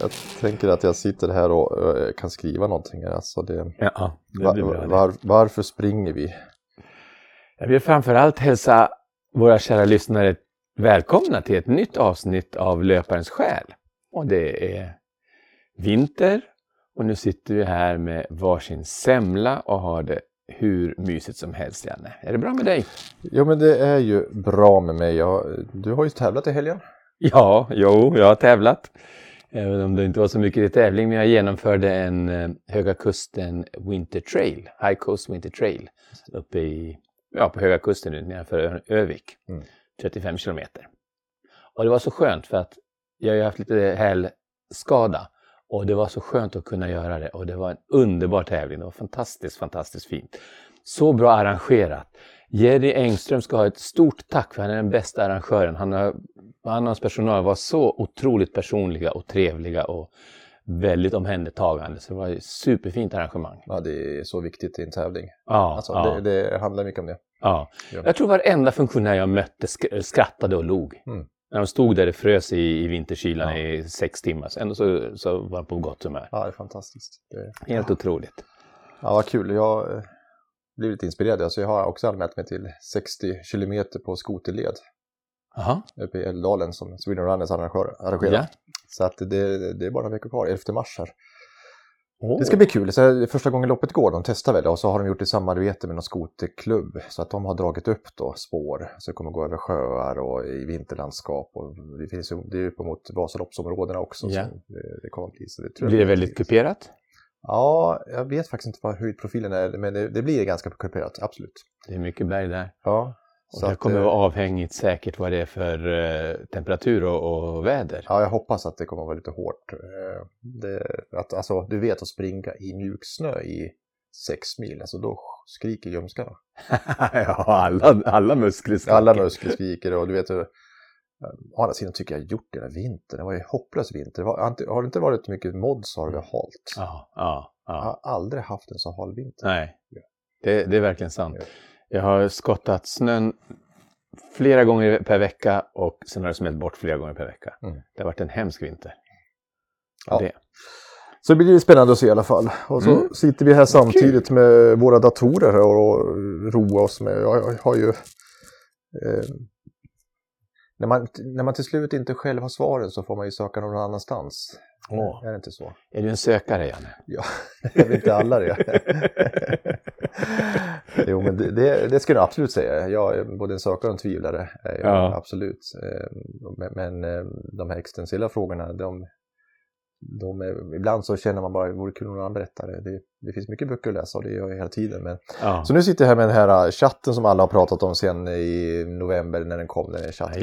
Ja, jag tänker att jag sitter här och eh, kan skriva någonting. Alltså det, Ja, det blir bra. var, varför springer vi? Jag vill framförallt hälsa våra kära lyssnare välkomna till ett nytt avsnitt av Löparens själ. Och det är vinter och nu sitter vi här med varsin semla och har det hur mysigt som helst, Janne. Är det bra med dig? Jo, men det är ju bra med mig. Jag, du har ju tävlat i helgen. Ja, jo, jag har tävlat. Även om det inte var så mycket i tävling, men jag genomförde en eh, Höga Kusten Winter Trail, High Coast Winter Trail, uppe i, ja, på Höga Kusten nu, nedanför Övik, Mm. 35 kilometer. Och det var så skönt för att jag har ju haft lite hälskada och det var så skönt att kunna göra det och det var en underbar tävling. Det var fantastiskt, fantastiskt fint. Så bra arrangerat. Jerry Engström ska ha ett stort tack för han är den bästa arrangören. Han, har, han och hans personal var så otroligt personliga och trevliga och väldigt omhändertagande. Så det var ett superfint arrangemang. Ja, det är så viktigt i en tävling. Ja, Alltså, ja, det, det handlar mycket om det. ja. Ja. Jag tror varenda funktionär jag mötte sk- skrattade och log. Mm. När de stod där och frös i, i vinterkylan Ja. i sex timmar. Så ändå så, så var de på gott humör. Ja, det är fantastiskt. Det, Helt otroligt. ja, vad kul. Jag blir lite inspirerad. Alltså, jag har också anmält mig till 60 kilometer på skoterled Jaha, uppe i Älvdalen som Sweden Runners arrangerar. ja. Så att det, det är bara några veckor kvar, 11 mars här. Åh. Det ska bli kul. Så första gången loppet går, de testar väl och så har de gjort det i samarbete med någon skoterklubb. Så att de har dragit upp då spår. Så det kommer gå över sjöar och i vinterlandskap. Och det finns ju, det är uppemot Vasaloppsområdena också. Ja. Som det, det kommer bli. Så det tror Blir det väldigt kuperat? Ja, jag vet faktiskt inte vad höjdprofilen är, men det, det blir ganska kuperat, absolut. Det är mycket berg där. Ja, Och det kommer eh, vara avhängigt säkert vad det är för eh, temperatur och, och väder. Ja, jag hoppas att det kommer att vara lite hårt. Eh, Det, att, alltså, du vet att springa i mjuksnö i sex mil, alltså då skriker ljumskarna. ja, alla, alla muskler skriker. Alla muskler skriker och du vet hur... Å andra sidan tycker jag gjort det den vintern, det var ju hopplös vinter. Var, har det- inte varit mycket mods har det varit halt. Ja, ja, Jag ja. har aldrig haft en så hal vinter. Nej, det, det är verkligen sant. Ja. Jag har skottat snön flera gånger per vecka och sen har det smält bort flera gånger per vecka. Mm. Det har varit en hemsk vinter. Ja. Det. Så det blir spännande att se i alla fall. Och så Mm. sitter vi här samtidigt med våra datorer och roa oss med. Jag, jag har ju... Eh, när, man, när man till slut inte själv har svaren så får man ju söka någon annanstans. Åh. Är det inte så? Är du en sökare, Janne? Ja, jag vet inte alla det. jo, men det, det, det skulle jag absolut säga. Jag är både en sökare och en tvivlare. är jag, Ja. Absolut. Eh, Men, men eh, de här existentiella frågorna, de, de är, ibland så känner man bara att det vore kul om någon annan berättade. Det, det finns mycket böcker att läsa och det gör jag hela tiden. Men, Ja. så nu sitter jag här med den här äh, chatten som alla har pratat om sen i november när den kom. Den här chatten,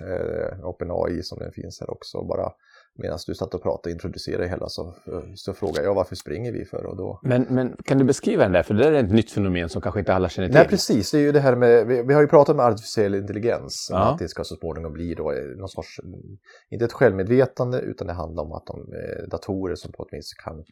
Ja, eh, OpenAI som den finns här också. Bara medan du satt och pratade och introducerade hela så, så frågade jag varför springer vi för? Och då... Men, men kan du beskriva den där? För det där är ett nytt fenomen som kanske inte alla känner till. Nej, precis. Det är ju det här med, vi, vi har ju pratat med artificiell intelligens. om Ja. Att det ska så småningom bli då eh, någon sorts, mm, inte ett självmedvetande, utan det handlar om att de eh, datorer som på ett vis kan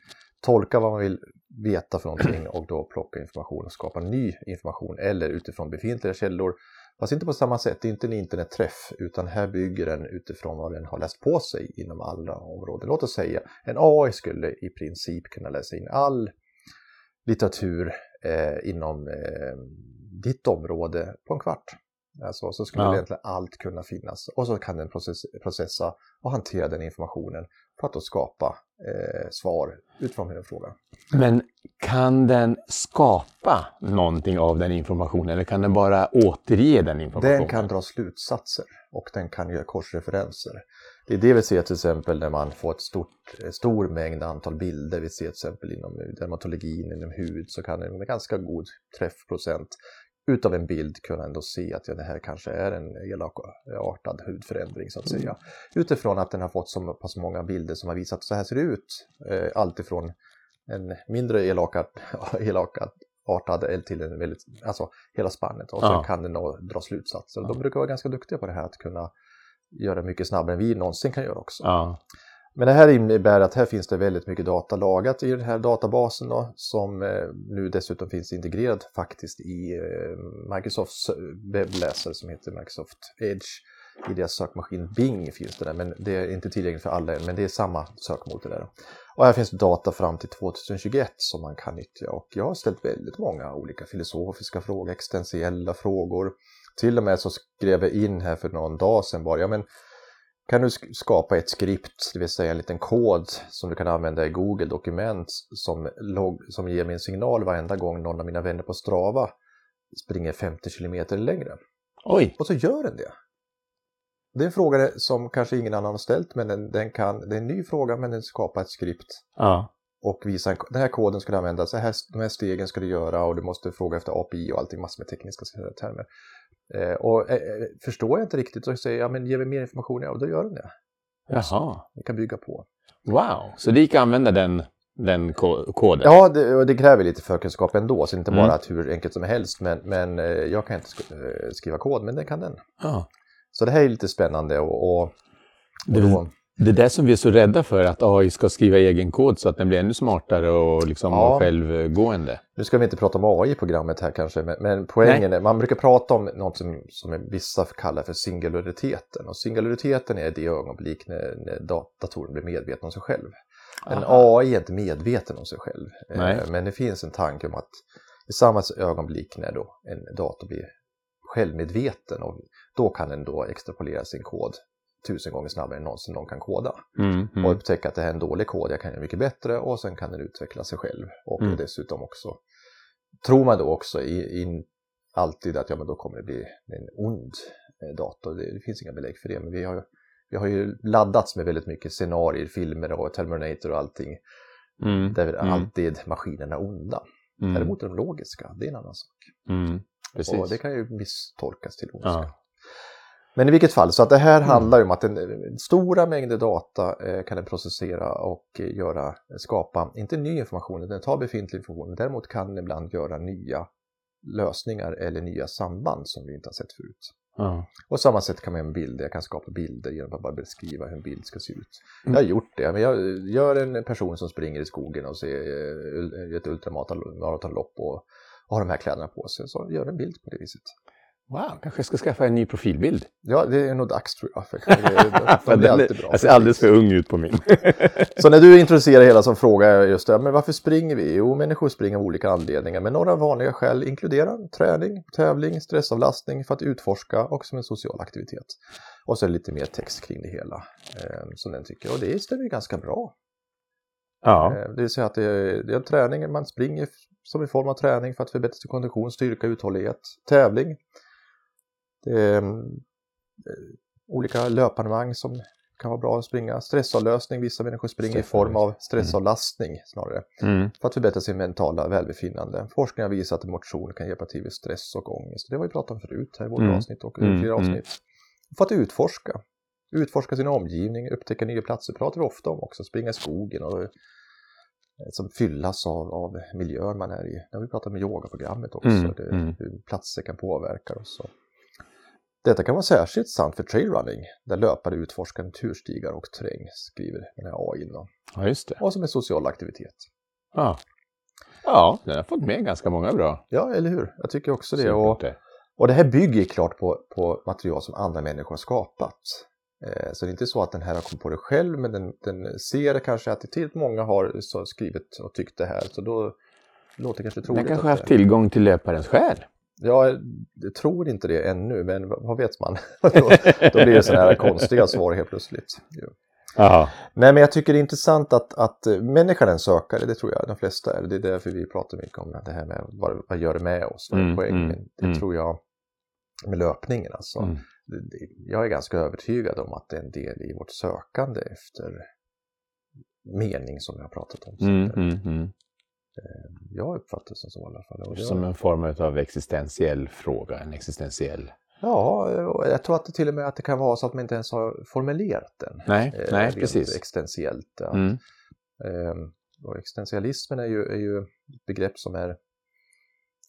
tolka vad man vill veta för någonting och då plocka information och skapa ny information eller utifrån befintliga källor. Fast inte på samma sätt, det är inte en internetträff utan här bygger den utifrån vad den har läst på sig inom alla områden. Låt oss säga en AI skulle i princip kunna läsa in all litteratur eh, inom eh, ditt område på en kvart. Alltså, så skulle Ja. egentligen allt kunna finnas och så kan den process, processa och hantera den informationen för att då skapa eh, svar utifrån den frågan. Men kan den skapa någonting av den informationen eller kan den bara återge den informationen? Den kan dra slutsatser och den kan göra korsreferenser. Det är det vi ser till exempel när man får ett stort, eh, stor mängd antal bilder. Vi ser till exempel inom dermatologin, inom hud, så kan en med ganska god träffprocent utav en bild kunna ändå se att ja, det här kanske är en elakartad hudförändring så att säga. Utifrån att den har fått så pass många bilder som har visat att så här ser det ut. Eh, Alltifrån en mindre elakart, elakartad eller till en väldigt, alltså hela spannet. Och Ja. kan den dra slutsatser. Och de brukar vara ganska duktiga på det här att kunna göra mycket snabbare än vi någonsin kan göra också. Ja. Men det här innebär att här finns det väldigt mycket data lagrat i den här databasen då, som eh, nu dessutom finns integrerad faktiskt i eh, Microsofts eh, webbläsare som heter Microsoft Edge. i deras sökmaskin Bing finns det där, men det är inte tillgängligt för alla än, men det är samma sökmotor där. Och här finns data fram till 2021 som man kan nyttja och jag har ställt väldigt många olika filosofiska frågor, existentiella frågor. Till och med så skrev jag in här för någon dag sedan bara, ja men kan du skapa ett skript, det vill säga en liten kod som du kan använda i Google dokument som, log, som ger mig en signal varenda gång någon av mina vänner på Strava springer 50 kilometer längre. Oj! Och så gör den det. Det är en fråga som kanske ingen annan har ställt, men den, den kan, det är en ny fråga men den skapar ett skript. Ja. Och visar, den här koden ska du använda, så här, de här stegen ska du göra och du måste fråga efter API och allting, massor med tekniska termer. Eh, och eh, eh, förstår jag inte riktigt så säger jag, men ge mig mer information, ja, och då gör den det. Jaha. Vi kan bygga på. Wow, så det gick att använda den, den koden? Ja, det, det kräver lite förkunskap ändå, så inte bara mm. att hur enkelt som helst, men, men eh, jag kan inte skriva kod, men det kan den. Ja. Så det här är lite spännande och, och, och då... Det är det som vi är så rädda för, att AI ska skriva egen kod så att den blir ännu smartare och liksom ja. självgående. Nu ska vi inte prata om AI i programmet här kanske, men, men poängen Nej. är, man brukar prata om något som, som vissa kallar för singulariteten. Och singulariteten är det ögonblick när, när datorn blir medveten om sig själv. En AI är inte medveten om sig själv, eh, Nej. men det finns en tanke om att i samma ögonblick när då en dator blir självmedveten och då kan den då extrapolera sin kod tusen gånger snabbare än någonsin någon kan koda. Mm, mm. Och upptäcka att det här är en dålig kod, jag kan göra mycket bättre och sen kan den utveckla sig själv. Och mm. dessutom också, tror man då också i, in, alltid att ja, men då kommer det bli en ond eh, dator. Det, det, finns inga belägg för det, men vi har, vi har ju laddats med väldigt mycket scenarier, filmer och Terminator och allting. Mm, där mm. alltid maskinerna onda. Mm. Däremot är de logiska, det är en annan sak. Mm, och det kan ju misstolkas till ondska. Ja. Men i vilket fall, så att det här mm. handlar ju om att en, stora mängder data eh, kan den processera och eh, göra, skapa, inte ny information, den tar befintlig information, däremot kan den ibland göra nya lösningar eller nya samband som vi inte har sett förut. Mm. Och samma sätt kan man göra med bilder, jag kan skapa bilder genom att bara beskriva hur en bild ska se ut. Mm. Jag har gjort det, men jag gör en person som springer i skogen och ser eh, ett ultramaratonlopp och har de här kläderna på sig, så gör en bild på det viset. Wow, kanske jag ska skaffa en ny profilbild. Ja, det är nog dags tror jag. För de blir alltid bra. Jag ser alldeles för ung ut på min. så när du introducerar hela som fråga just det, men varför springer vi? Jo, människor springer av olika anledningar, men några vanliga skäl inkluderar träning, tävling, stressavlastning för att utforska och som en social aktivitet. Och så är det lite mer text kring det hela eh, som den tycker, och det stämmer ju ganska bra. Ja. Eh, det vill säga att det är, det är träning, man springer som en form av träning för att förbättra sin kondition, styrka, uthållighet. Tävling, det är mm, eh, olika löparmang som kan vara bra att springa. Stressavlösning, vissa människor springer i form av stressavlastning mm. snarare. Mm. För att förbättra sin mentala välbefinnande. Forskning har visat att motion kan hjälpa till vid stress och ångest. Det har vi pratat om förut här i vårt mm. avsnitt och mm. flera mm. avsnitt. För att utforska. Utforska sin omgivning, upptäcka nya platser pratar vi ofta om också. Springa i skogen och eh, som fyllas av, av miljön man är i. Har vi pratat om yogaprogrammet också, mm, det, hur platser kan påverka oss. Detta kan vara särskilt sant för trailrunning, där löpare utforskar naturstigar och terräng, skriver den här AI. Ja, just det. Och som en social aktivitet. Ja. ja, den har fått med ganska många bra Ja, eller hur? Jag tycker också det. Och, och det här bygger klart på, på material som andra människor har skapat. Eh, så det är inte så att den här har kommit på det själv, men den, den ser kanske att tillräckligt många har skrivit och tyckt det här. Så då låter det kanske troligt. Den kanske har haft tillgång till löparens själ. Jag tror inte det ännu, men vad vet man? då, då, blir det sådana här konstiga svar helt plötsligt. Aha. Nej, men jag tycker det är intressant att, att människan är en sökare, det tror jag de flesta är. Det är därför vi pratar mycket om det här med vad, vad gör det med oss, vad är mm, poängen? Mm, det mm. tror jag med löpningen alltså. Mm. Jag är ganska övertygad om att det är en del i vårt sökande efter mening som jag har pratat om. Eh, jag uppfattar det som så i alla fall. Som en form av existentiell fråga, en existentiell... Ja, jag tror att det till och med att det kan vara så att man inte ens har formulerat den. Nej, eh, nej precis. Existentiellt. Att, mm. eh, existentialismen är ju, är ju ett begrepp som är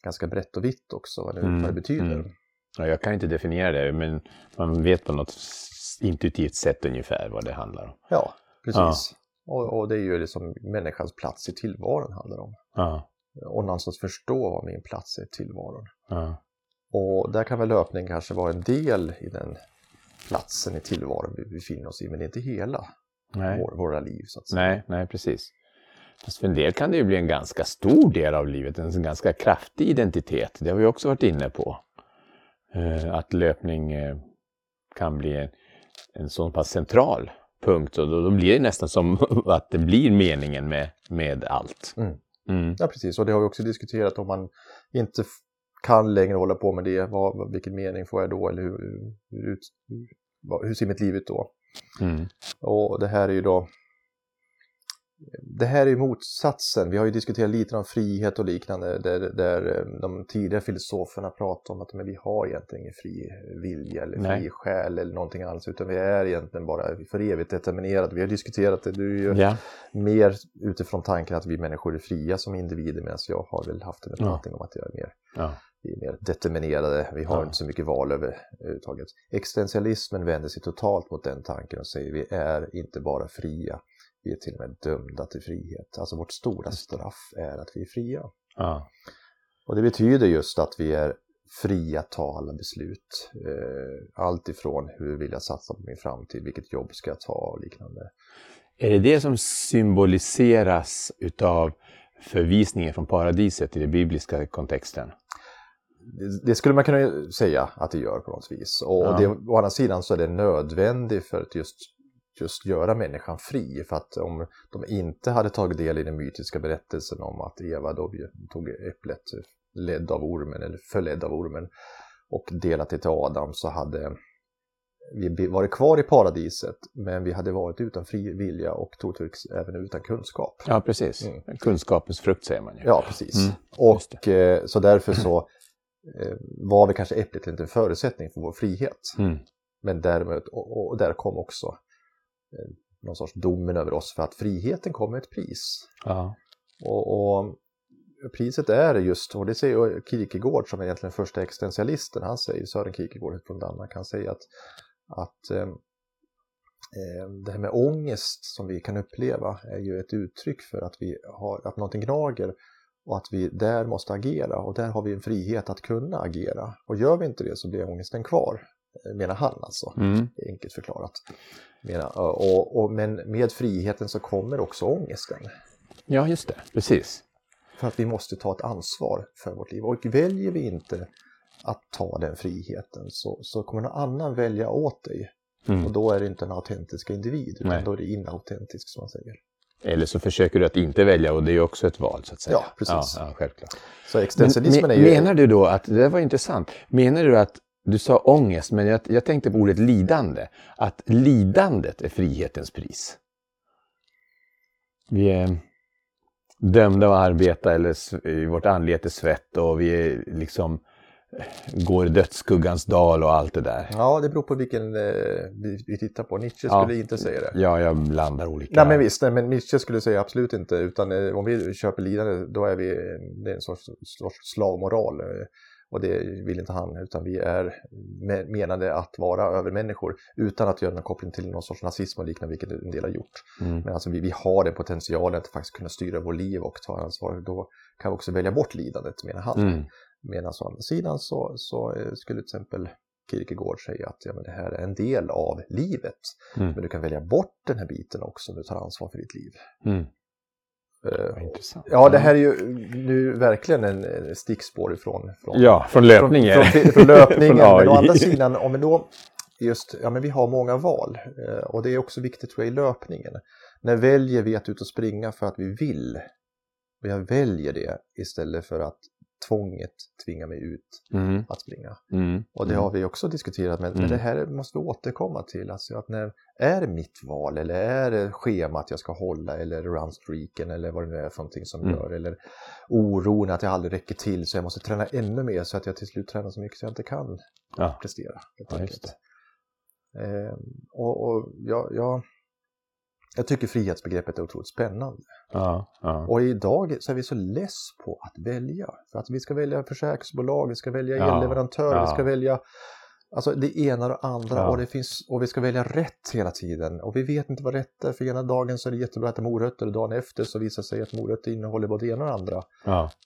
ganska brett och vitt också, vad det, mm. vad det betyder. Mm. Ja, jag kan inte definiera det, men man vet på något intuitivt sätt ungefär vad det handlar om. Ja, precis. Ja. Och, och, det är ju liksom människans plats i tillvaron handlar om. Ja. Och någonstans förstå vad min plats är i tillvaron. Ja. Och där kan väl löpning kanske vara en del i den platsen i tillvaron vi befinner oss i, men det är inte hela Nej. vår, våra liv. Så att säga. Nej, nej, precis. Fast för en del kan det ju bli en ganska stor del av livet, en ganska kraftig identitet. Det har vi också varit inne på. Eh, Att löpning eh, kan bli en, en så pass central punkt. Och då, då blir det nästan som att det blir meningen med, med allt. Mm. Mm. Ja, precis. Och det har vi också diskuterat om man inte kan längre hålla på med det. Vad, vilken mening får jag då? Eller hur, hur, hur, hur ser mitt liv ut då? Mm. Och det här är ju då... Det här är ju motsatsen. Vi har ju diskuterat lite om frihet och liknande där, där eh, de tidigare filosoferna pratar om att men vi har egentligen ingen fri vilja eller Nej. fri själ eller någonting alls utan vi är egentligen bara för evigt determinerade. Vi har diskuterat det. Du är ju Ja. mer utifrån tanken att vi människor är fria som individer medan jag har väl haft en uppfattning om att jag är mer, Ja. vi är mer determinerade. Vi har Ja. inte så mycket val överhuvudtaget. Existentialismen vänder sig totalt mot den tanken och säger vi är inte bara fria, vi är till och med dömda till frihet. Alltså vårt stora straff är att vi är fria. Ja. Och det betyder just att vi är fria att ta alla beslut. Eh, allt ifrån hur vill jag satsa på min framtid, vilket jobb ska jag ta och liknande. Är det det som symboliseras utav förvisningen från paradiset i den bibliska kontexten? Det, det skulle man kunna säga att det gör på något vis. Och Ja. det, å andra sidan så är det nödvändigt för att just, just göra människan fri. För att om de inte hade tagit del i den mytiska berättelsen om att Eva då tog äpplet ledd av ormen eller förledd av ormen och delat det till Adam så hade vi varit kvar i paradiset men vi hade varit utan fri vilja och troligtvis även utan kunskap. Ja, precis. Mm. Kunskapens frukt säger man ju. Ja, precis. Mm, och eh, så därför så eh, var vi kanske äpplet inte en förutsättning för vår frihet. Mm. Men däremot, och, och där kom också någon sorts domen över oss för att friheten kom med ett pris. Ja. Och, och priset är just, och det säger Kierkegaard som är egentligen första existentialisten, han säger, Sören Kierkegaard från Danmark, han säger att, att eh, eh, det här med ångest som vi kan uppleva är ju ett uttryck för att vi har, att någonting gnager och att vi där måste agera och där har vi en frihet att kunna agera. Och gör vi inte det så blir ångesten kvar, eh, menar han alltså, Mm. enkelt förklarat. Menar, och, och, men med friheten så kommer också ångesten. ja, just det. Precis. För att vi måste ta ett ansvar för vårt liv. Och väljer vi inte att ta den friheten så, så kommer någon annan välja åt dig. Mm. Och då är det inte en autentisk individ, utan Nej. då är det inautentisk som man säger. Eller så försöker du att inte välja och det är också ett val så att säga. Ja, precis. Ja, ja självklart. Så Men, existentialismen me- är ju... Menar du då att, det där var intressant, menar du att du sa ångest, men jag, jag tänkte på ordet lidande. Att lidandet är frihetens pris. Vi är dömda att arbeta eller i vårt anlete svett och vi är liksom eh, går dödsskuggans dal och allt det där. Ja, det beror på vilken eh, vi, vi tittar på. Nietzsche Ja. skulle inte säga det. Ja, jag blandar olika. Nej men visst, nej, men Nietzsche skulle säga absolut inte. Utan eh, om vi köper lidande, då är vi, det är en sorts, sorts slavmoral. eh, Och det vill inte han, utan vi är me- menade att vara övermänniskor utan att göra någon koppling till någon sorts nazism och liknande, vilket en del har gjort. Mm. Men alltså vi, vi har den potentialen att faktiskt kunna styra vår liv och ta ansvar. Då kan vi också välja bort lidandet, menar han. Mm. Medan å andra sidan så, så eh, skulle till exempel Kierkegaard säga att ja, men det här är en del av livet. Mm. Men du kan välja bort den här biten också om du tar ansvar för ditt liv. Mm. Eh, intressant. Ja, det här är ju nu verkligen en stickspår ifrån, från, Ja, från löpningen. från, från, från löpningen. Från men å andra sidan, om vi då just, ja men vi har många val. Eh, Och det är också viktigt tror jag i löpningen. När väljer vi att ut och springa för att vi vill? Och jag väljer det istället för att tvånget tvingar mig ut Mm. att springa. Mm. Och det Mm. har vi också diskuterat, men, men Mm. det här måste vi återkomma till. Alltså att när, är det mitt val eller är det schemat jag ska hålla eller runstreaken eller vad det nu är för någonting som Mm. gör. Eller oron att jag aldrig räcker till så jag måste träna ännu mer så att jag till slut tränar så mycket så jag inte kan Ja. prestera. helt Ja, Ehm, och och jag, jag, jag tycker frihetsbegreppet är otroligt spännande. Ja, ja. Och idag så är vi så less på att välja. För att vi ska välja försäkringsbolag, vi ska välja Ja, elleverantör, vi ska välja Alltså det ena och det andra och, det finns, och vi ska välja rätt hela tiden. Och vi vet inte vad rätt är. För ena dagen så är det jättebra att äta morötter och dagen efter så visar det sig att morötter innehåller både det ena och det andra.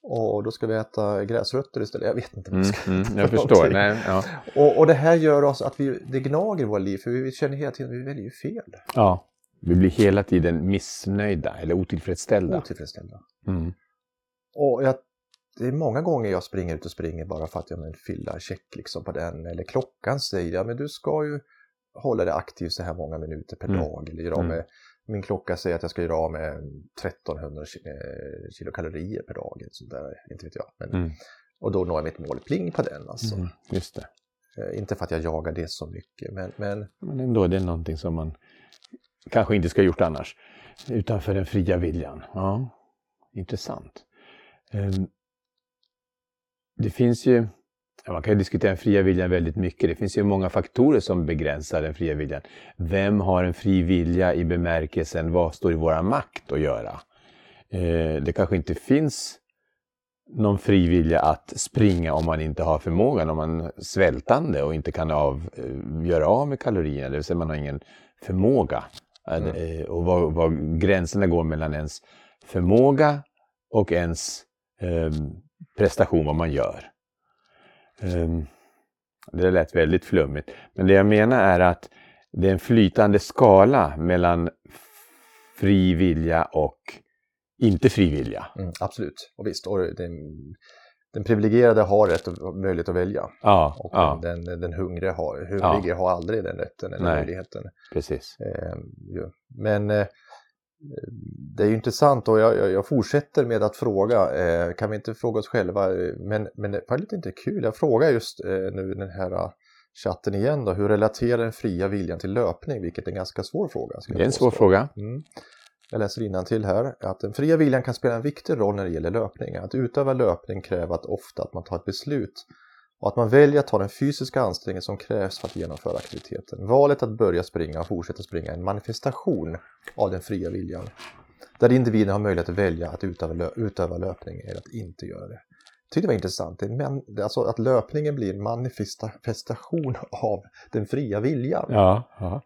Och då ska vi äta gräsrötter istället. Jag vet inte vad Mm, vi ska mm, äta jag för förstår. Nej. Och, och det här gör oss att vi, det gnager i våra liv för vi känner hela tiden att vi väljer fel. ja. Vi blir hela tiden missnöjda eller otillfredsställda. Otillfredsställda. Mm. Och jag, det är många gånger jag springer ut och springer bara för att jag vill fylla check liksom på den. Eller klockan säger ja, men du ska ju hålla dig aktiv så här många minuter per Mm. dag. Eller göra Mm. med, min klocka säger att jag ska göra av med 1300 ki- eh, kilokalorier per dag. Sånt där, inte vet jag. Men, Mm. Och då når jag mitt mål. Pling på den alltså. Mm. Just det. Eh, Inte för att jag jagar det så mycket. Men, men Men ändå, det är någonting som man kanske inte ska ha gjort annars. Utanför den fria viljan. Ja, intressant. Ehm, det finns ju, man kan ju diskutera den fria viljan väldigt mycket. Det finns ju många faktorer som begränsar den fria viljan. Vem har en fri vilja i bemärkelsen vad står i våra makt att göra? Ehm, det kanske inte finns någon fri vilja att springa om man inte har förmågan, om man är svältande och inte kan av, eh, göra av med kalorierna, det vill säga man har ingen förmåga. Att, eh, Och var, var gränserna går mellan ens förmåga och ens eh, prestation, vad man gör. Eh, det lät väldigt flummigt. Men det jag menar är att det är en flytande skala mellan fri vilja och inte fri vilja. mm, absolut. Och visst, och den, den privilegierade har rätt och möjlighet att välja. Ja, Och ja den, den, den hungriga har, hungrige har aldrig den rätten eller Nej. möjligheten. precis. Eh. Men eh, det är ju intressant och jag, jag, fortsätter med att fråga, eh, kan vi inte fråga oss själva, men, men det var lite inte kul, jag frågar just eh, nu den här eh, chatten igen då, hur relaterar den fria viljan till löpning, vilket är en ganska svår fråga. Det är en svår fråga. Mm. Jag läser till här att den fria viljan kan spela en viktig roll när det gäller löpning. Att utöva löpning kräver att ofta att man tar ett beslut och att man väljer att ta den fysiska ansträngning som krävs för att genomföra aktiviteten. Valet att börja springa och fortsätta springa är en manifestation av den fria viljan. Där individen har möjlighet att välja att utöva, lö- utöva löpning eller att inte göra det. Jag tyckte det var intressant, men, alltså att löpningen blir en manifestation av den fria viljan. Ja, ja.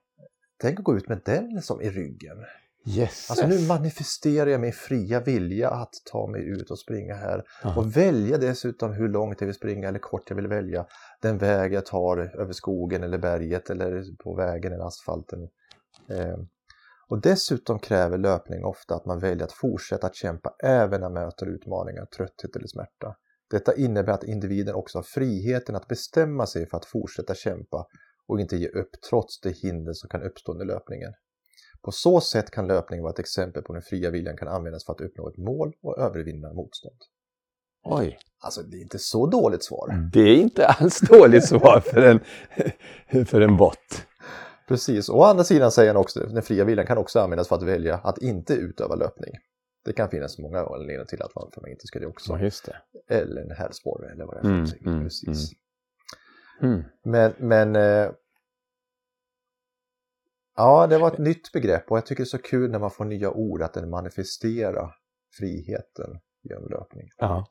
Tänk att gå ut med den som i ryggen. Yes. Alltså nu manifesterar jag min fria vilja att ta mig ut och springa här Ja. och välja dessutom hur långt jag vill springa eller kort jag vill välja. Den väg jag tar över skogen eller berget eller på vägen eller asfalten. Eh, och dessutom kräver löpning ofta att man väljer att fortsätta att kämpa även när man möter utmaningar, trötthet eller smärta. Detta innebär att individen också har friheten att bestämma sig för att fortsätta kämpa och inte ge upp trots det hinder som kan uppstå under löpningen. På så sätt kan löpning vara ett exempel på hur den fria viljan kan användas för att uppnå ett mål och övervinna motstånd. Oj, Alltså det är inte så dåligt svar. det är inte alls dåligt svar för en, för en bot. Precis, å andra sidan säger han också den fria viljan kan också användas för att välja att inte utöva löpning. Det kan finnas många anledningar till att man, inte ska det också. Ja, det. Eller en hällsporre eller vad det är för Mm, mm, Precis. Mm. Men, men eh, ja, det var ett nytt begrepp och jag tycker det är så kul när man får nya ord att den manifesterar friheten genom löpning. Ja.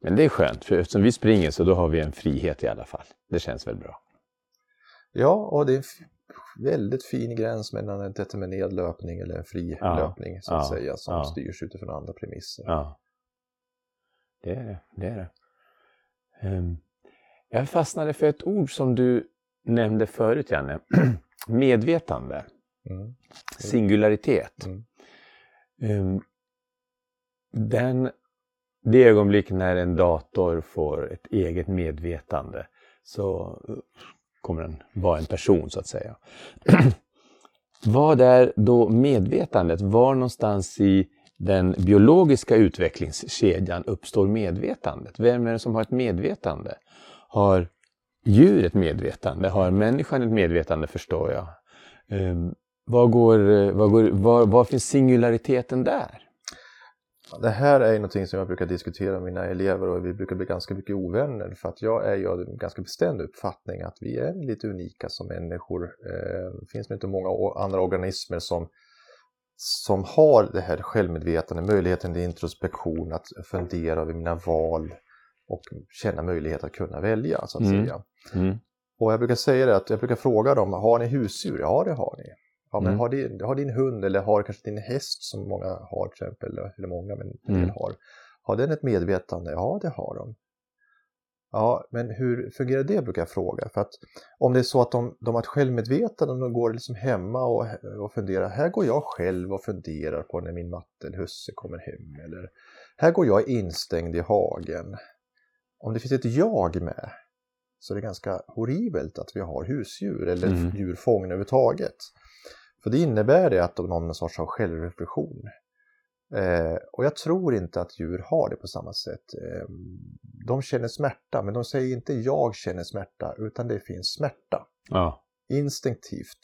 Men det är skönt, för eftersom vi springer så då har vi en frihet i alla fall. Det känns väl bra. Ja, och det är en väldigt fin gräns mellan en determinerad löpning eller en fri Ja, löpning så att ja, säga som ja. styrs utifrån andra premisser. Ja. Det är det. det, är det. Ehm, jag fastnade för ett ord som du nämnde förut, Janne. Medvetande. Mm. Singularitet. Mm. Ehm, den, det ögonblick när en dator får ett eget medvetande så eh, kommer den vara en person så att säga. Vad är då medvetandet? Var någonstans i den biologiska utvecklingskedjan uppstår medvetandet? Vem är det som har ett medvetande? Har djur ett medvetande? Har människan ett medvetande förstår jag? Ehm, um, var, går, var, går, var, var finns singulariteten där? Det här är någonting som jag brukar diskutera med mina elever och vi brukar bli ganska mycket ovänner för att jag är ju av en ganska bestämd uppfattning att vi är lite unika som människor. Ehm, det finns inte många andra organismer som, som har det här självmedvetande, möjligheten till introspektion, att fundera över mina val och känna möjlighet att kunna välja så att Mm. säga. Mm. Och jag brukar säga det att jag brukar fråga dem, har ni husdjur? Ja, det har ni. Ja, men Mm. har, din, har din hund eller har kanske din häst som många har till exempel, eller många men en del Mm. har. Har den ett medvetande? Ja, det har de. Ja, men hur fungerar det brukar jag fråga. För att om det är så att de, de har ett självmedvetande de går liksom hemma och, och funderar, här går jag själv och funderar på när min matte eller husse kommer hem. Eller här går jag instängd i hagen. Om det finns ett jag med så är det ganska horribelt att vi har husdjur eller Mm. djurfång överhuvudtaget. För det innebär det att de har någon sorts av självreflektion. Eh, och jag tror inte att djur har det på samma sätt. Eh, de känner smärta, men de säger inte jag känner smärta, utan det finns smärta. Ja. Instinktivt.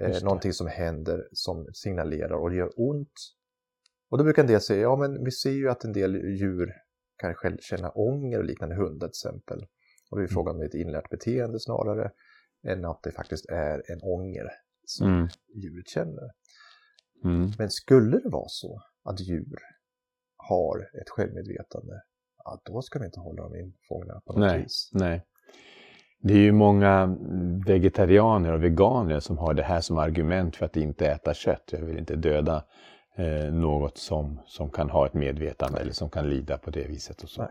Eh, någonting som händer som signalerar och det gör ont. Och då brukar en del säga, ja men vi ser ju att en del djur kan själv känna ånger och liknande, hundar till exempel. Och då är frågan om det ett inlärt beteende snarare än att det faktiskt är en ånger som Mm. djuret känner. Mm. Men skulle det vara så att djur har ett självmedvetande, ja, då ska vi inte hålla dem infångna på något Nej. vis. Nej. Det är ju många vegetarianer och veganer som har det här som argument för att inte äta kött. Jag vill inte döda eh, något som, som kan ha ett medvetande eller som kan lida på det viset. Och så. Nej.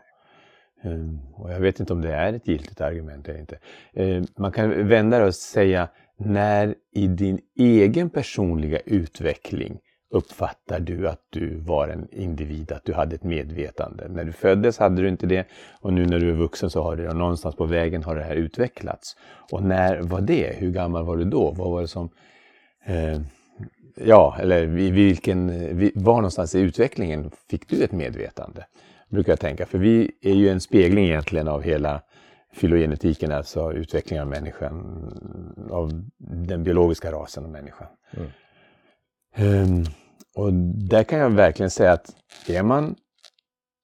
Eh, och jag vet inte om det är ett giltigt argument eller inte. Eh, man kan vända det och säga när i din egen personliga utveckling uppfattar du att du var en individ, att du hade ett medvetande. När du föddes hade du inte det och nu när du är vuxen så har du det och någonstans på vägen har det här utvecklats. Och när var det? Hur gammal var du då? Vad var det som... Eh, ja, eller vilken, vi- var någonstans i utvecklingen fick du ett medvetande? Brukar jag tänka, för vi är ju en spegling egentligen av hela filogenetiken, alltså utvecklingen av människan, av den biologiska rasen av människan. Mm. Ehm, och där kan jag verkligen säga att är man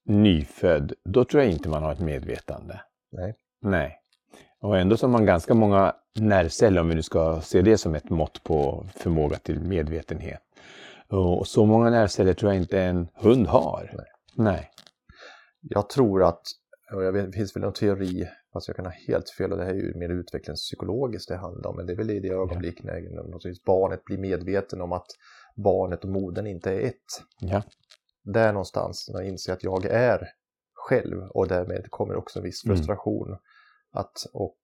nyfödd, då tror jag inte man har ett medvetande. Nej. Nej. Och ändå så har man ganska många nervceller, om vi nu ska se det som ett mått på förmåga till medvetenhet. Och så många nervceller tror jag inte en hund har. Nej. Nej. Jag tror att, och jag vet, det finns väl någon teori, fast jag kan ha helt fel, och det här är ju mer utvecklingspsykologiskt det handlar om, men det är väl i det ögonblick när någonstans barnet blir medveten om att barnet och modern inte är ett. Ja. Där någonstans, när jag inser att jag är själv och därmed kommer också en viss Mm. Att, och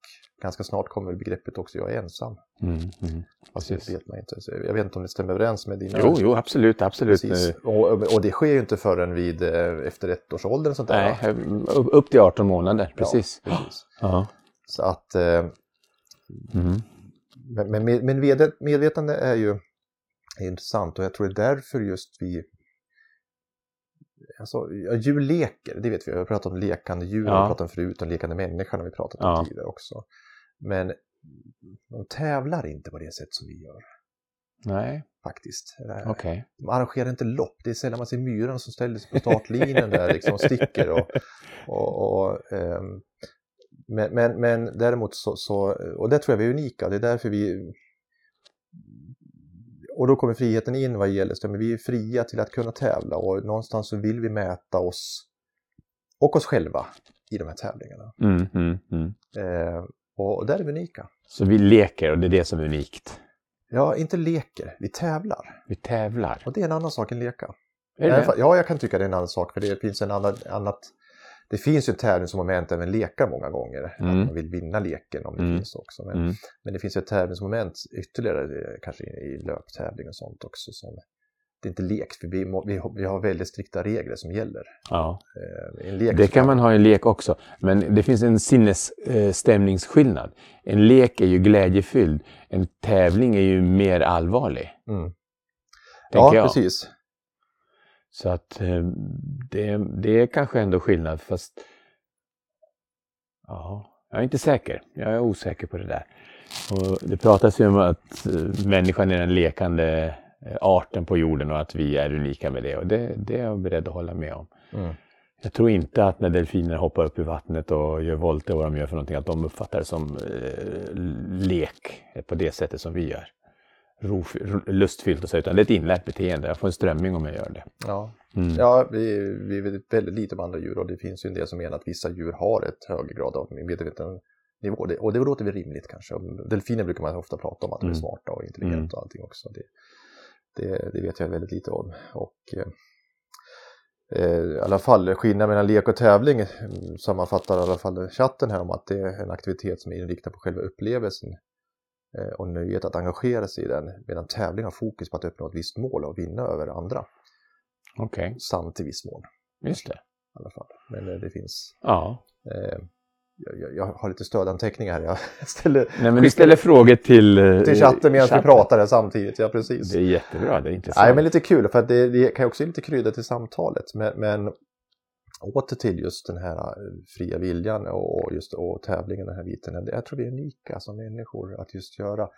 ganska snart kommer begreppet också jag är ensam. Mm, mm. Fast det vet man inte. Så jag vet inte om det stämmer överens med dina... Jo, jo, absolut, absolut. Och, och det sker ju inte förrän vid, eh, efter ett års ålder. Sånt där, Nej, va? upp till 18 månader, precis. Ja, precis. Ja. Så att, eh, Mm. men, men, men med- medvetande är ju är intressant och jag tror det är därför just vi Alltså, ja, djur leker, det vet vi. Vi har pratat om lekande djur, Ja. vi har pratat om förut, om lekande människan har vi pratat om Ja. tidigare också. Men de tävlar inte på det sätt som vi gör, Nej, faktiskt. Eh, okej. De arrangerar inte lopp, det är sällan man ser myran som ställer sig på startlinjen där liksom och sticker. Och, och, och, ehm, men, men, men däremot så, så, och det tror jag vi är unika, det är därför vi och då kommer friheten in vad gäller men vi är fria till att kunna tävla och någonstans så vill vi mäta oss och oss själva i de här tävlingarna. Mm, mm, mm. Eh, och där är vi unika. Så vi leker och det är det som är unikt. Ja, inte leker, vi tävlar. Vi tävlar. Och det är en annan sak än leka. Ja, jag kan tycka det är en annan sak för det finns en annan, annat det finns ju ett tävlingsmoment även lekar många gånger. Mm. Att man vill vinna leken om det Mm. finns också. Men, Mm. men det finns ju ett tävlingsmoment ytterligare eh, kanske i, löptävling och sånt också. Som, det är inte lek, för vi, må, vi, har- vi har väldigt strikta regler som gäller. Ja. Eh, Det kan man ha i en lek också. Men det finns en sinnesstämningsskillnad. En lek är ju glädjefylld. En tävling är ju mer allvarlig. Mm. Ja, jag. precis. Så att eh, det, det är kanske ändå skillnad fast ja, jag är inte säker. Jag är osäker på det där. Och det pratas ju om att eh, människan är den lekande eh, arten på jorden och att vi är unika med det. Och det, det är jag beredd att hålla med om. Mm. Jag tror inte att när delfiner hoppar upp i vattnet och gör volter vad de gör för någonting, att de uppfattar det som eh, lek på det sättet som vi gör. Ro, lustfyllt och så, utan det är ett inlärt beteende. Jag får en strömming om jag gör det. Ja, Mm. ja vi, vi vet väldigt lite om andra djur och det finns ju en del som menar att vissa djur har ett högre grad av medveten, nivå. Det, och det låter väl rimligt kanske. Delfiner brukar man ofta prata om att de är Mm. smarta och intelligenta Mm. och allting också. Det, det, det vet jag väldigt lite om. Och, eh, eh, I alla fall skillnaden mellan lek och tävling mm, sammanfattar i alla fall chatten här om att det är en aktivitet som är inriktad på själva upplevelsen och nöjet att engagera sig i den medan tävling har fokus på att uppnå ett visst mål och vinna över andra. Okej, Sant i viss mån just det. i alla fall. Men eh, det finns Ja. eh, jag, jag- har lite stödanteckningar här. Jag ställer Nej, men vi ställer frågor till, eh, till chatten medan vi pratar här samtidigt. Ja, precis. Det är jättebra, det är intressant. Nej, men lite kul för att det, det kan också ge lite krydda till samtalet. Men, men åter till just den här eh, fria viljan och, just, och tävlingen, den här biten. Jag tror vi är unika som människor att just göra.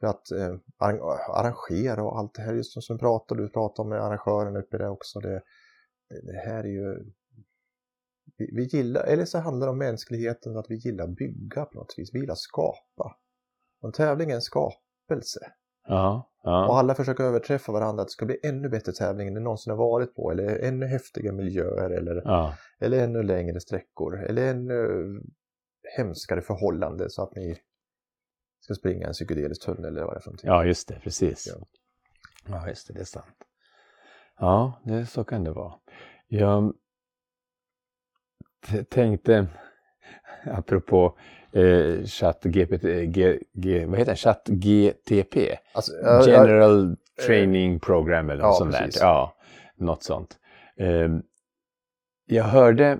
För att eh, arrangera och allt det här just som vi pratar, du pratade om med arrangören uppe där också. Det, det, det här är ju vi, vi gillar, eller så handlar det om mänskligheten att vi gillar bygga på något vis. Vi gillar skapa. Och en tävling är en skapelse. Ja, och ja. alla försöker överträffa varandra att det ska bli ännu bättre tävling än det någonsin har varit på. Eller ännu häftigare miljöer eller, ja. eller ännu längre sträckor. Eller ännu hemskare förhållande så att ni ska springa en psykedelisk tunnel eller vad det är för någonting. Ja, just det, precis. Ja. Ja, just det, det är sant. Ja, det, så kan det vara. Jag tänkte, apropå eh, chatt GPT, G, G, vad heter det? Chatt GTP? Alltså, jag- General Training Program eller något sånt där. Ja, något sånt. Ehm, jag hörde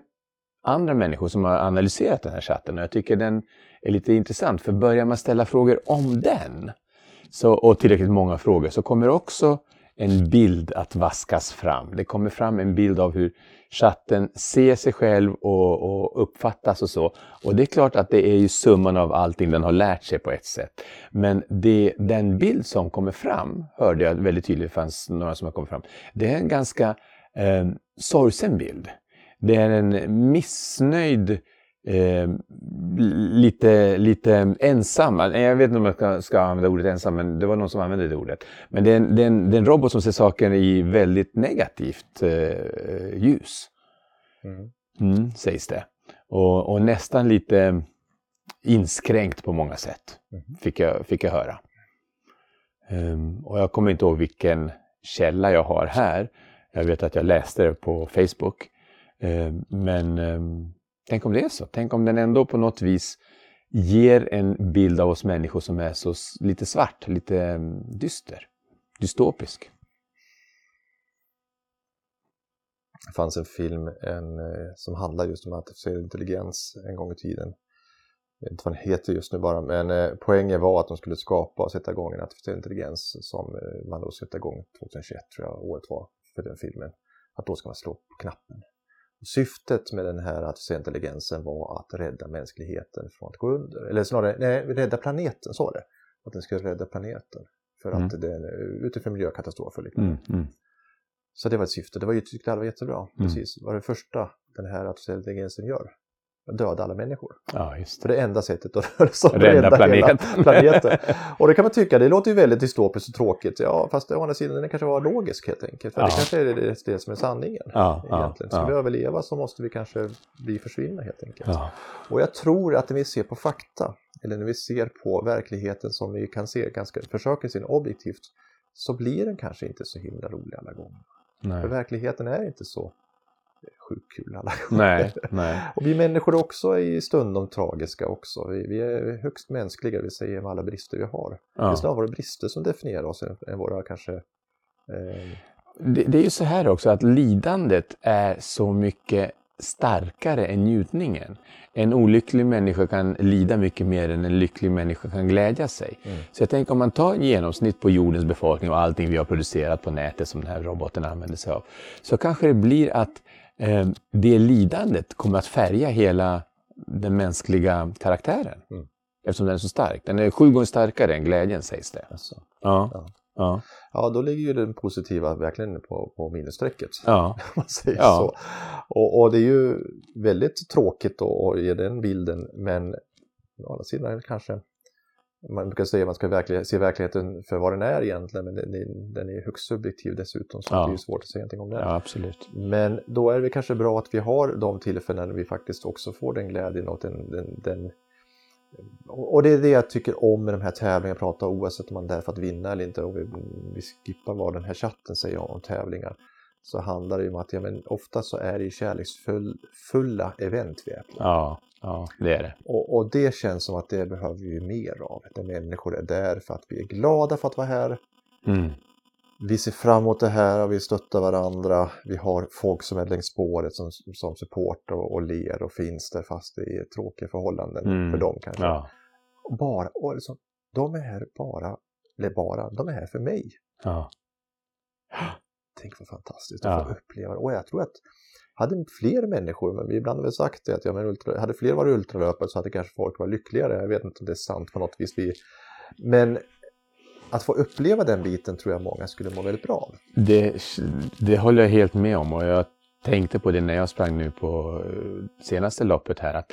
andra människor som har analyserat den här chatten och jag tycker den är lite intressant för börjar man ställa frågor om den så, och tillräckligt många frågor så kommer också en bild att vaskas fram. Det kommer fram en bild av hur chatten ser sig själv och, och uppfattas och så. Och det är klart att det är ju summan av allting den har lärt sig på ett sätt. Men det, den bild som kommer fram, hörde jag väldigt tydligt, det fanns några som har kommit fram, det är en ganska eh, sorgsen bild. Det är en missnöjd, eh, lite, lite ensam. Jag vet inte om jag ska, ska använda ordet ensam, men det var någon som använde det ordet. Men det är en, det är en, det är en robot som ser saker i väldigt negativt eh, ljus, Mm. mm, sägs det. Och, och nästan lite inskränkt på många sätt, Mhm. fick jag, fick jag höra. Ehm, och jag kommer inte ihåg vilken källa jag har här. Jag vet att jag läste det på Facebook. Ehm, men ehm, tänk om det är så. Tänk om den ändå på något vis ger en bild av oss människor som är så lite svart, lite mm, dyster, dystopisk. Det fanns en film en, eh, som handlar just om artificiell intelligens en gång i tiden. Jag vet inte vad den heter just nu bara, men eh, poängen var att de skulle skapa och sätta igång en artificiell intelligens som eh, man då sätta igång 2021 tror jag året var för den filmen. Att då ska man slå på knappen. Syftet med den här artificiella intelligensen var att rädda mänskligheten från att gå under. Eller snarare, nej, rädda planeten, så var det. Att den skulle rädda planeten. För att Mm. den, utifrån miljökatastrofer och liknande. Mm, mm. Så det var ett syfte. Det var ju, tyckte alla var jättebra. Mm. Precis. Det var det första den här artificiella intelligensen gör. Döda alla människor. Ja, just För det. det är enda sättet att Rädda hela planeten. planeten. Och det kan man tycka, det låter ju väldigt dystopiskt och tråkigt. Ja, fast å andra sidan den kanske var logisk helt enkelt. För Ja. det kanske är det, det som är sanningen. Ja, egentligen. Ska ja. vi överleva så måste vi kanske bli försvinna helt enkelt. Ja, Och jag tror att när vi ser på fakta, eller när vi ser på verkligheten som vi kan se ganska, försöker se objektivt, så blir den kanske inte så himla rolig alla gånger. För nej. verkligheten är inte så sjukt kul alla gånger. nej, nej. Och vi människor är också i stundom tragiska också. Vi, vi är högst mänskliga, vi säger med alla brister vi har. Det är Ja. snarare våra brister som definierar oss än, våra kanske... Eh, Det, det är ju så här också att lidandet är så mycket starkare än njutningen. En olycklig människa kan lida mycket mer än en lycklig människa kan glädja sig. Mm. Så jag tänker om man tar genomsnitt på jordens befolkning och allting vi har producerat på nätet som den här roboten använder sig av. Så kanske det blir att det lidandet kommer att färga hela den mänskliga karaktären. Mm. Eftersom den är så stark. Den är sju gånger starkare än glädjen sägs det. alltså. Ja, Ja. ja, Ja, då ligger ju den positiva verkligen på, på minusstrecket. ja, man säger Ja. så. Och, och det är ju väldigt tråkigt att att ge den bilden, men å andra sidan är det kanske man brukar säga att man ska verkligen, se verkligheten för vad den är egentligen, men den, den- är högst subjektiv dessutom, så Ja. det är ju svårt att säga någonting om det. ja absolut. Men då är det kanske bra att vi har de tillfällen när vi faktiskt också får den glädjen och den, den, den och det är det jag tycker om med de här tävlingarna, prata oavsett om man är där för att vinna eller inte. Och vi, vi skippar vad den här chatten säger om tävlingar. Så handlar det ju om att ja, men ofta så är det ju kärleksfulla event vi är på. Ja, ja, det är det. Och, och det känns som att det behöver vi mer av. Där människor är där för att vi är glada för att vara här. Mm. Vi ser fram emot det här och vi stöttar varandra. Vi har folk som är längs spåret som, som support och, och ler och finns där fast det är tråkiga förhållanden Mm. för dem kanske. Ja, bara, och liksom, de är här bara, eller bara, de är här för mig. ja, Tänk vad fantastiskt att Ja. få uppleva det. Och jag tror att hade fler människor, men vi ibland har väl sagt det, att ja, men ultra, hade fler varit ultralöpare så hade kanske folk varit lyckligare. Jag vet inte om det är sant på något vis. Vi, men att få uppleva den biten tror jag många skulle må väldigt bra av. det, det håller jag helt med om och jag tänkte på det när jag sprang nu på eh, senaste loppet här. att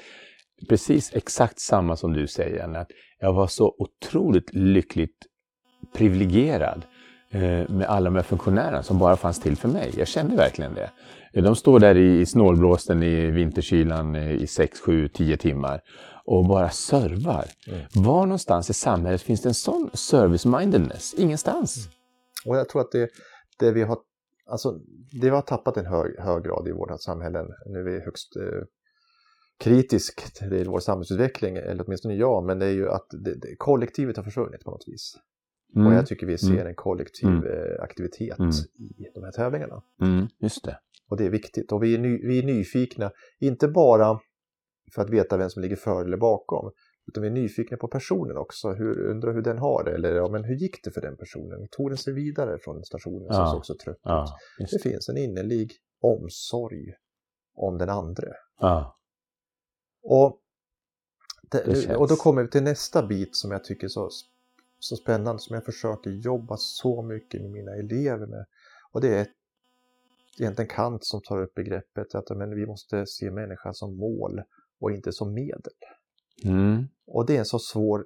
Precis exakt samma som du säger, att jag var så otroligt lyckligt privilegierad med alla de här funktionärerna som bara fanns till för mig. Jag kände verkligen det. Eh, De står där i, snålblåsten i vinterkylan eh, i 6, 7, 10 timmar och bara servar. Mm. Var någonstans i samhället finns det en sån service-mindedness? Ingenstans. Och jag tror att det, det vi har Alltså, det har tappat en hög, hög grad i våra samhällen, nu är vi högst eh, kritisk till vår samhällsutveckling, eller åtminstone jag, men det är ju att det, det, kollektivet har försvunnit på något vis. Mm. Och jag tycker vi ser Mm. en kollektiv Mm. eh, aktivitet Mm. i de här tävlingarna. Mm, just det. Och det är viktigt. Och vi är, ny, vi är nyfikna, inte bara för att veta vem som ligger före eller bakom, utan vi är nyfikna på personen också. Hur, undrar hur den har det, eller ja, men hur gick det för den personen? Tog den sig vidare från stationen som Ja. såg så trött ut? Ja, just Det finns en innerlig omsorg om den andre. Ja. Och, det, Det och då kommer vi till nästa bit som jag tycker är så, så spännande, som jag försöker jobba så mycket med mina elever med. Och det är egentligen Kant som tar upp begreppet att men, vi måste se människan som mål och inte som medel. Mm. Och det är en så svår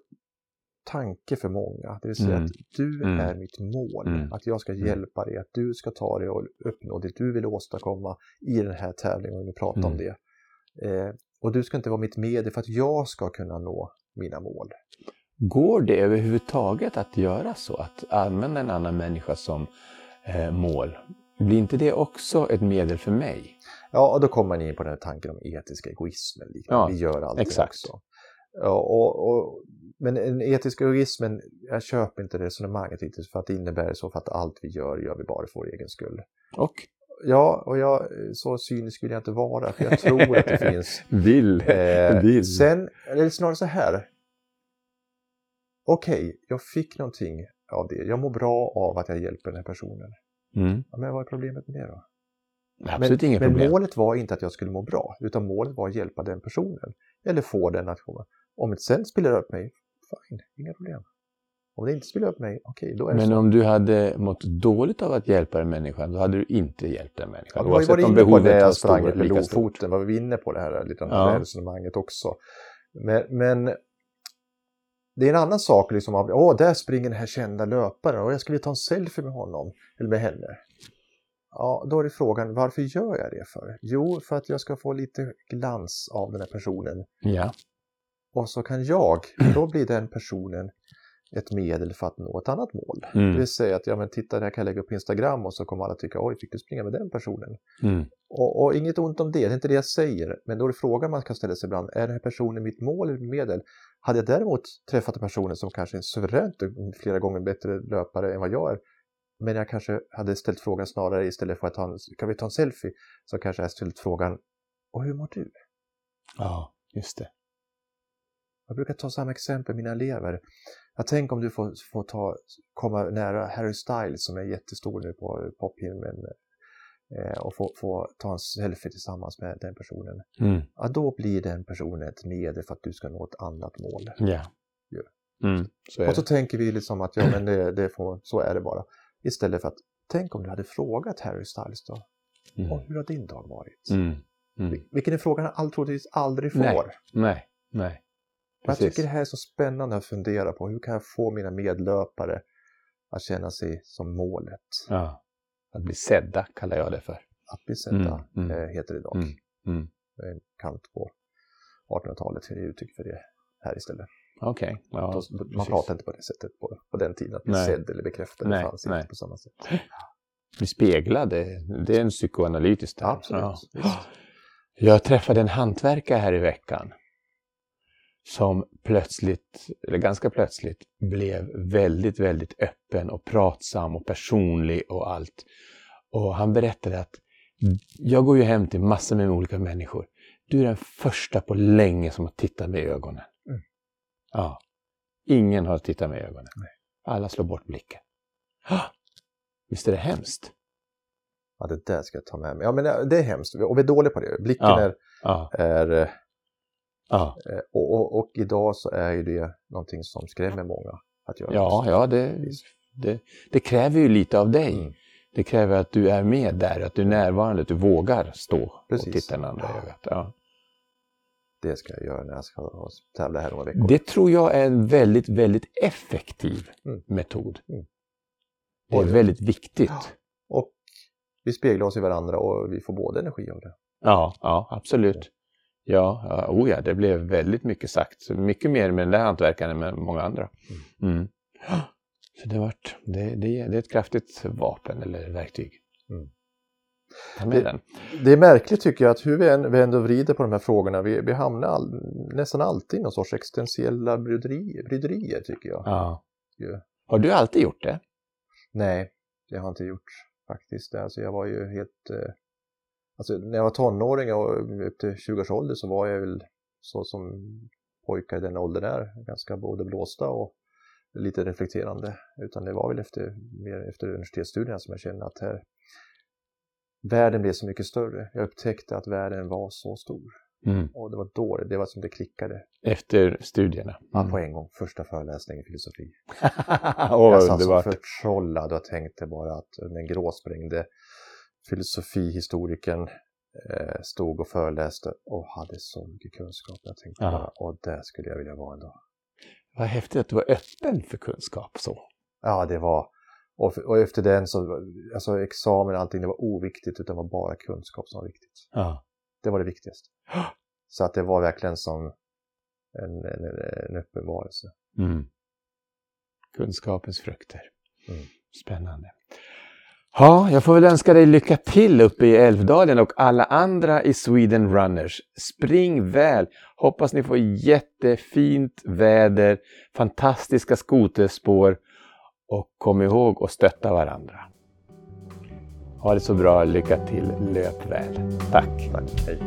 tanke för många. Det vill säga Mm. att du Mm. är mitt mål. Mm. Att jag ska Mm. hjälpa dig, att du ska ta dig och uppnå det du vill åstadkomma i den här tävlingen, om vi pratar om Mm. det. Eh, och du ska inte vara mitt medel för att jag ska kunna nå mina mål. Går det överhuvudtaget att göra så? Att använda en annan människa som eh, mål? Blir inte det också ett medel för mig? Ja, och då kommer man in på den här tanken om etisk egoism. Ja, vi gör allt exakt. också. Ja, och, och, men den etiska egoismen, jag köper inte resonemanget riktigt för att det innebär så för att allt vi gör, gör vi bara för vår egen skull. Och Ja, och jag, så cynisk vill jag inte vara, för jag tror att det finns. vill. Eh, vill. sen, eller snarare så här. Okej, jag fick någonting av det. Jag mår bra av att jag hjälper den här personen. Mm. Ja, men vad är problemet med det då? Absolut men, men problem. målet var inte att jag skulle må bra, utan målet var att hjälpa den personen. Eller få den att komma. Om det sen spelar upp mig, fine, inga problem. Om det inte spelar upp mig, okej, då är det Men så. om du hade mått dåligt av att hjälpa den människan, då hade du inte hjälpt den Ja, människan. vi har ju varit om på det behovet var stort, med lika stort. Var vi inne på det här lite Ja. det här resonemanget också. Men, men det är en annan sak, liksom, av, åh, där springer den här kända löparen och jag skulle ta en selfie med honom, eller med henne. Ja, då är det frågan, varför gör jag det för? Jo, för att jag ska få lite glans av den här personen. Ja. Och så kan jag, då blir den personen ett medel för att nå ett annat mål. Mm. Det vill säga att, ja men titta det här kan jag lägga upp på Instagram och så kommer alla tycka, oj, fick du springa med den personen? Mm. Och, och inget ont om det, det är inte det jag säger. Men då är det frågan man kan ställa sig ibland, är den här personen mitt mål eller medel? Hade jag däremot träffat en person som kanske är suveränt flera gånger bättre löpare än vad jag är, men jag kanske hade ställt frågan snarare istället för att ta en, kan vi ta en selfie? Så kanske jag ställt frågan, och hur mår du? ja, just det. Jag brukar ta samma exempel med mina elever. Jag tänker om du får, får ta, komma nära Harry Styles som är jättestor nu på pophimlen och få, få ta en selfie tillsammans med den personen. Mm. Ja, då blir den personen ett medel för att du ska nå ett annat mål. Ja. Ja. Mm. Så Och så det. tänker vi liksom att ja, men det, det får, så är det bara. Istället för att tänk om du hade frågat Harry Styles då. Mm. Och hur har din dag varit? Mm. Mm. Vil- Vilken är frågan han all- troligtvis aldrig får. Nej. Nej, nej. Jag tycker det här är så spännande att fundera på. Hur kan jag få mina medlöpare att känna sig som målet? Ja. Att bli sedda kallar jag det för. Att bli sedda, Mm, mm. eh, heter det idag. Mm, mm. Är kant på 1800-talet är det uttryck för det. här istället. Okej. Okay. Ja, man pratade inte på det sättet på, på den tiden, att bli sedd eller bekräftad. Det fanns nej. inte på samma sätt. Bli speglad, det, det är en psykoanalytisk term. Absolut. Ja. Jag träffade en hantverkare här i veckan som plötsligt, eller ganska plötsligt, blev väldigt, väldigt öppen och pratsam och personlig och allt. Och han berättade att jag går ju hem till massor med olika människor. Du är den första på länge som har tittat mig i ögonen. Mm. Ja. Ingen har tittat mig i ögonen. Nej. Alla slår bort blicken. Visst är det hemskt? Ja, det där ska jag ta med mig. Ja, men det är hemskt. Och vi är dåliga på det. Blicken ja. är, ja. är Ja. Eh, och, och, och, idag så är ju det någonting som skrämmer många att göra. Ja, ja det, det, det, kräver ju lite av dig. Mm. Det kräver att du är med där, att du är närvarande, att du vågar stå Precis. och titta den andra i ögat. Ja. Det ska jag göra när jag ska tävla här några veckor. Det tror jag är en väldigt, väldigt effektiv mm. metod. Mm. Det är väldigt viktigt. Ja. Och vi speglar oss i varandra och vi får både energi av det. Ja, ja absolut. Ja, oh ja, det blev väldigt mycket sagt. Mycket mer med den där hantverkaren än med många andra. Mm. mm. Så det, varit, det, det, det, är ett kraftigt vapen eller verktyg. Mm. Det, det, är märkligt tycker jag att hur vi än vänder och vrider på de här frågorna, vi, vi hamnar all, nästan alltid i någon sorts existentiella bryderier, bryderier tycker jag. Ja. Ja. Har du alltid gjort det? Nej, det har jag inte gjort faktiskt. Alltså jag var ju helt eh, Alltså när jag var tonåring och upp till 20 års ålder så var jag väl så som pojkar i den åldern är, ganska både blåsta och lite reflekterande. Utan det var väl efter, mer efter universitetsstudierna som jag kände att här, världen blev så mycket större. Jag upptäckte att världen var så stor. Mm. Och det var då det var som det klickade. Efter studierna? Mm. På en gång. Första föreläsningen i filosofi. oh, jag satt som förtrollad och tänkte bara att den gråsprängde filosofihistorikern eh, stod och föreläste och hade så mycket kunskap. Jag tänkte Aha. bara, och där skulle jag vilja vara en dag. Vad häftigt att du var öppen för kunskap så. Ja, det var, och, och efter den så, alltså examen och allting, det var oviktigt utan det var bara kunskap som var viktigt. Ja. Det var det viktigaste. Så att det var verkligen som en, en, en uppenbarelse. Mm. Kunskapens frukter. Mm. Spännande. Ja, jag får väl önska dig lycka till uppe i Älvdalen och alla andra i Sweden Runners. Spring väl! Hoppas ni får jättefint väder, fantastiska skoterspår och kom ihåg att stötta varandra. Ha det så bra, lycka till, löp väl. Tack! Tack, hej!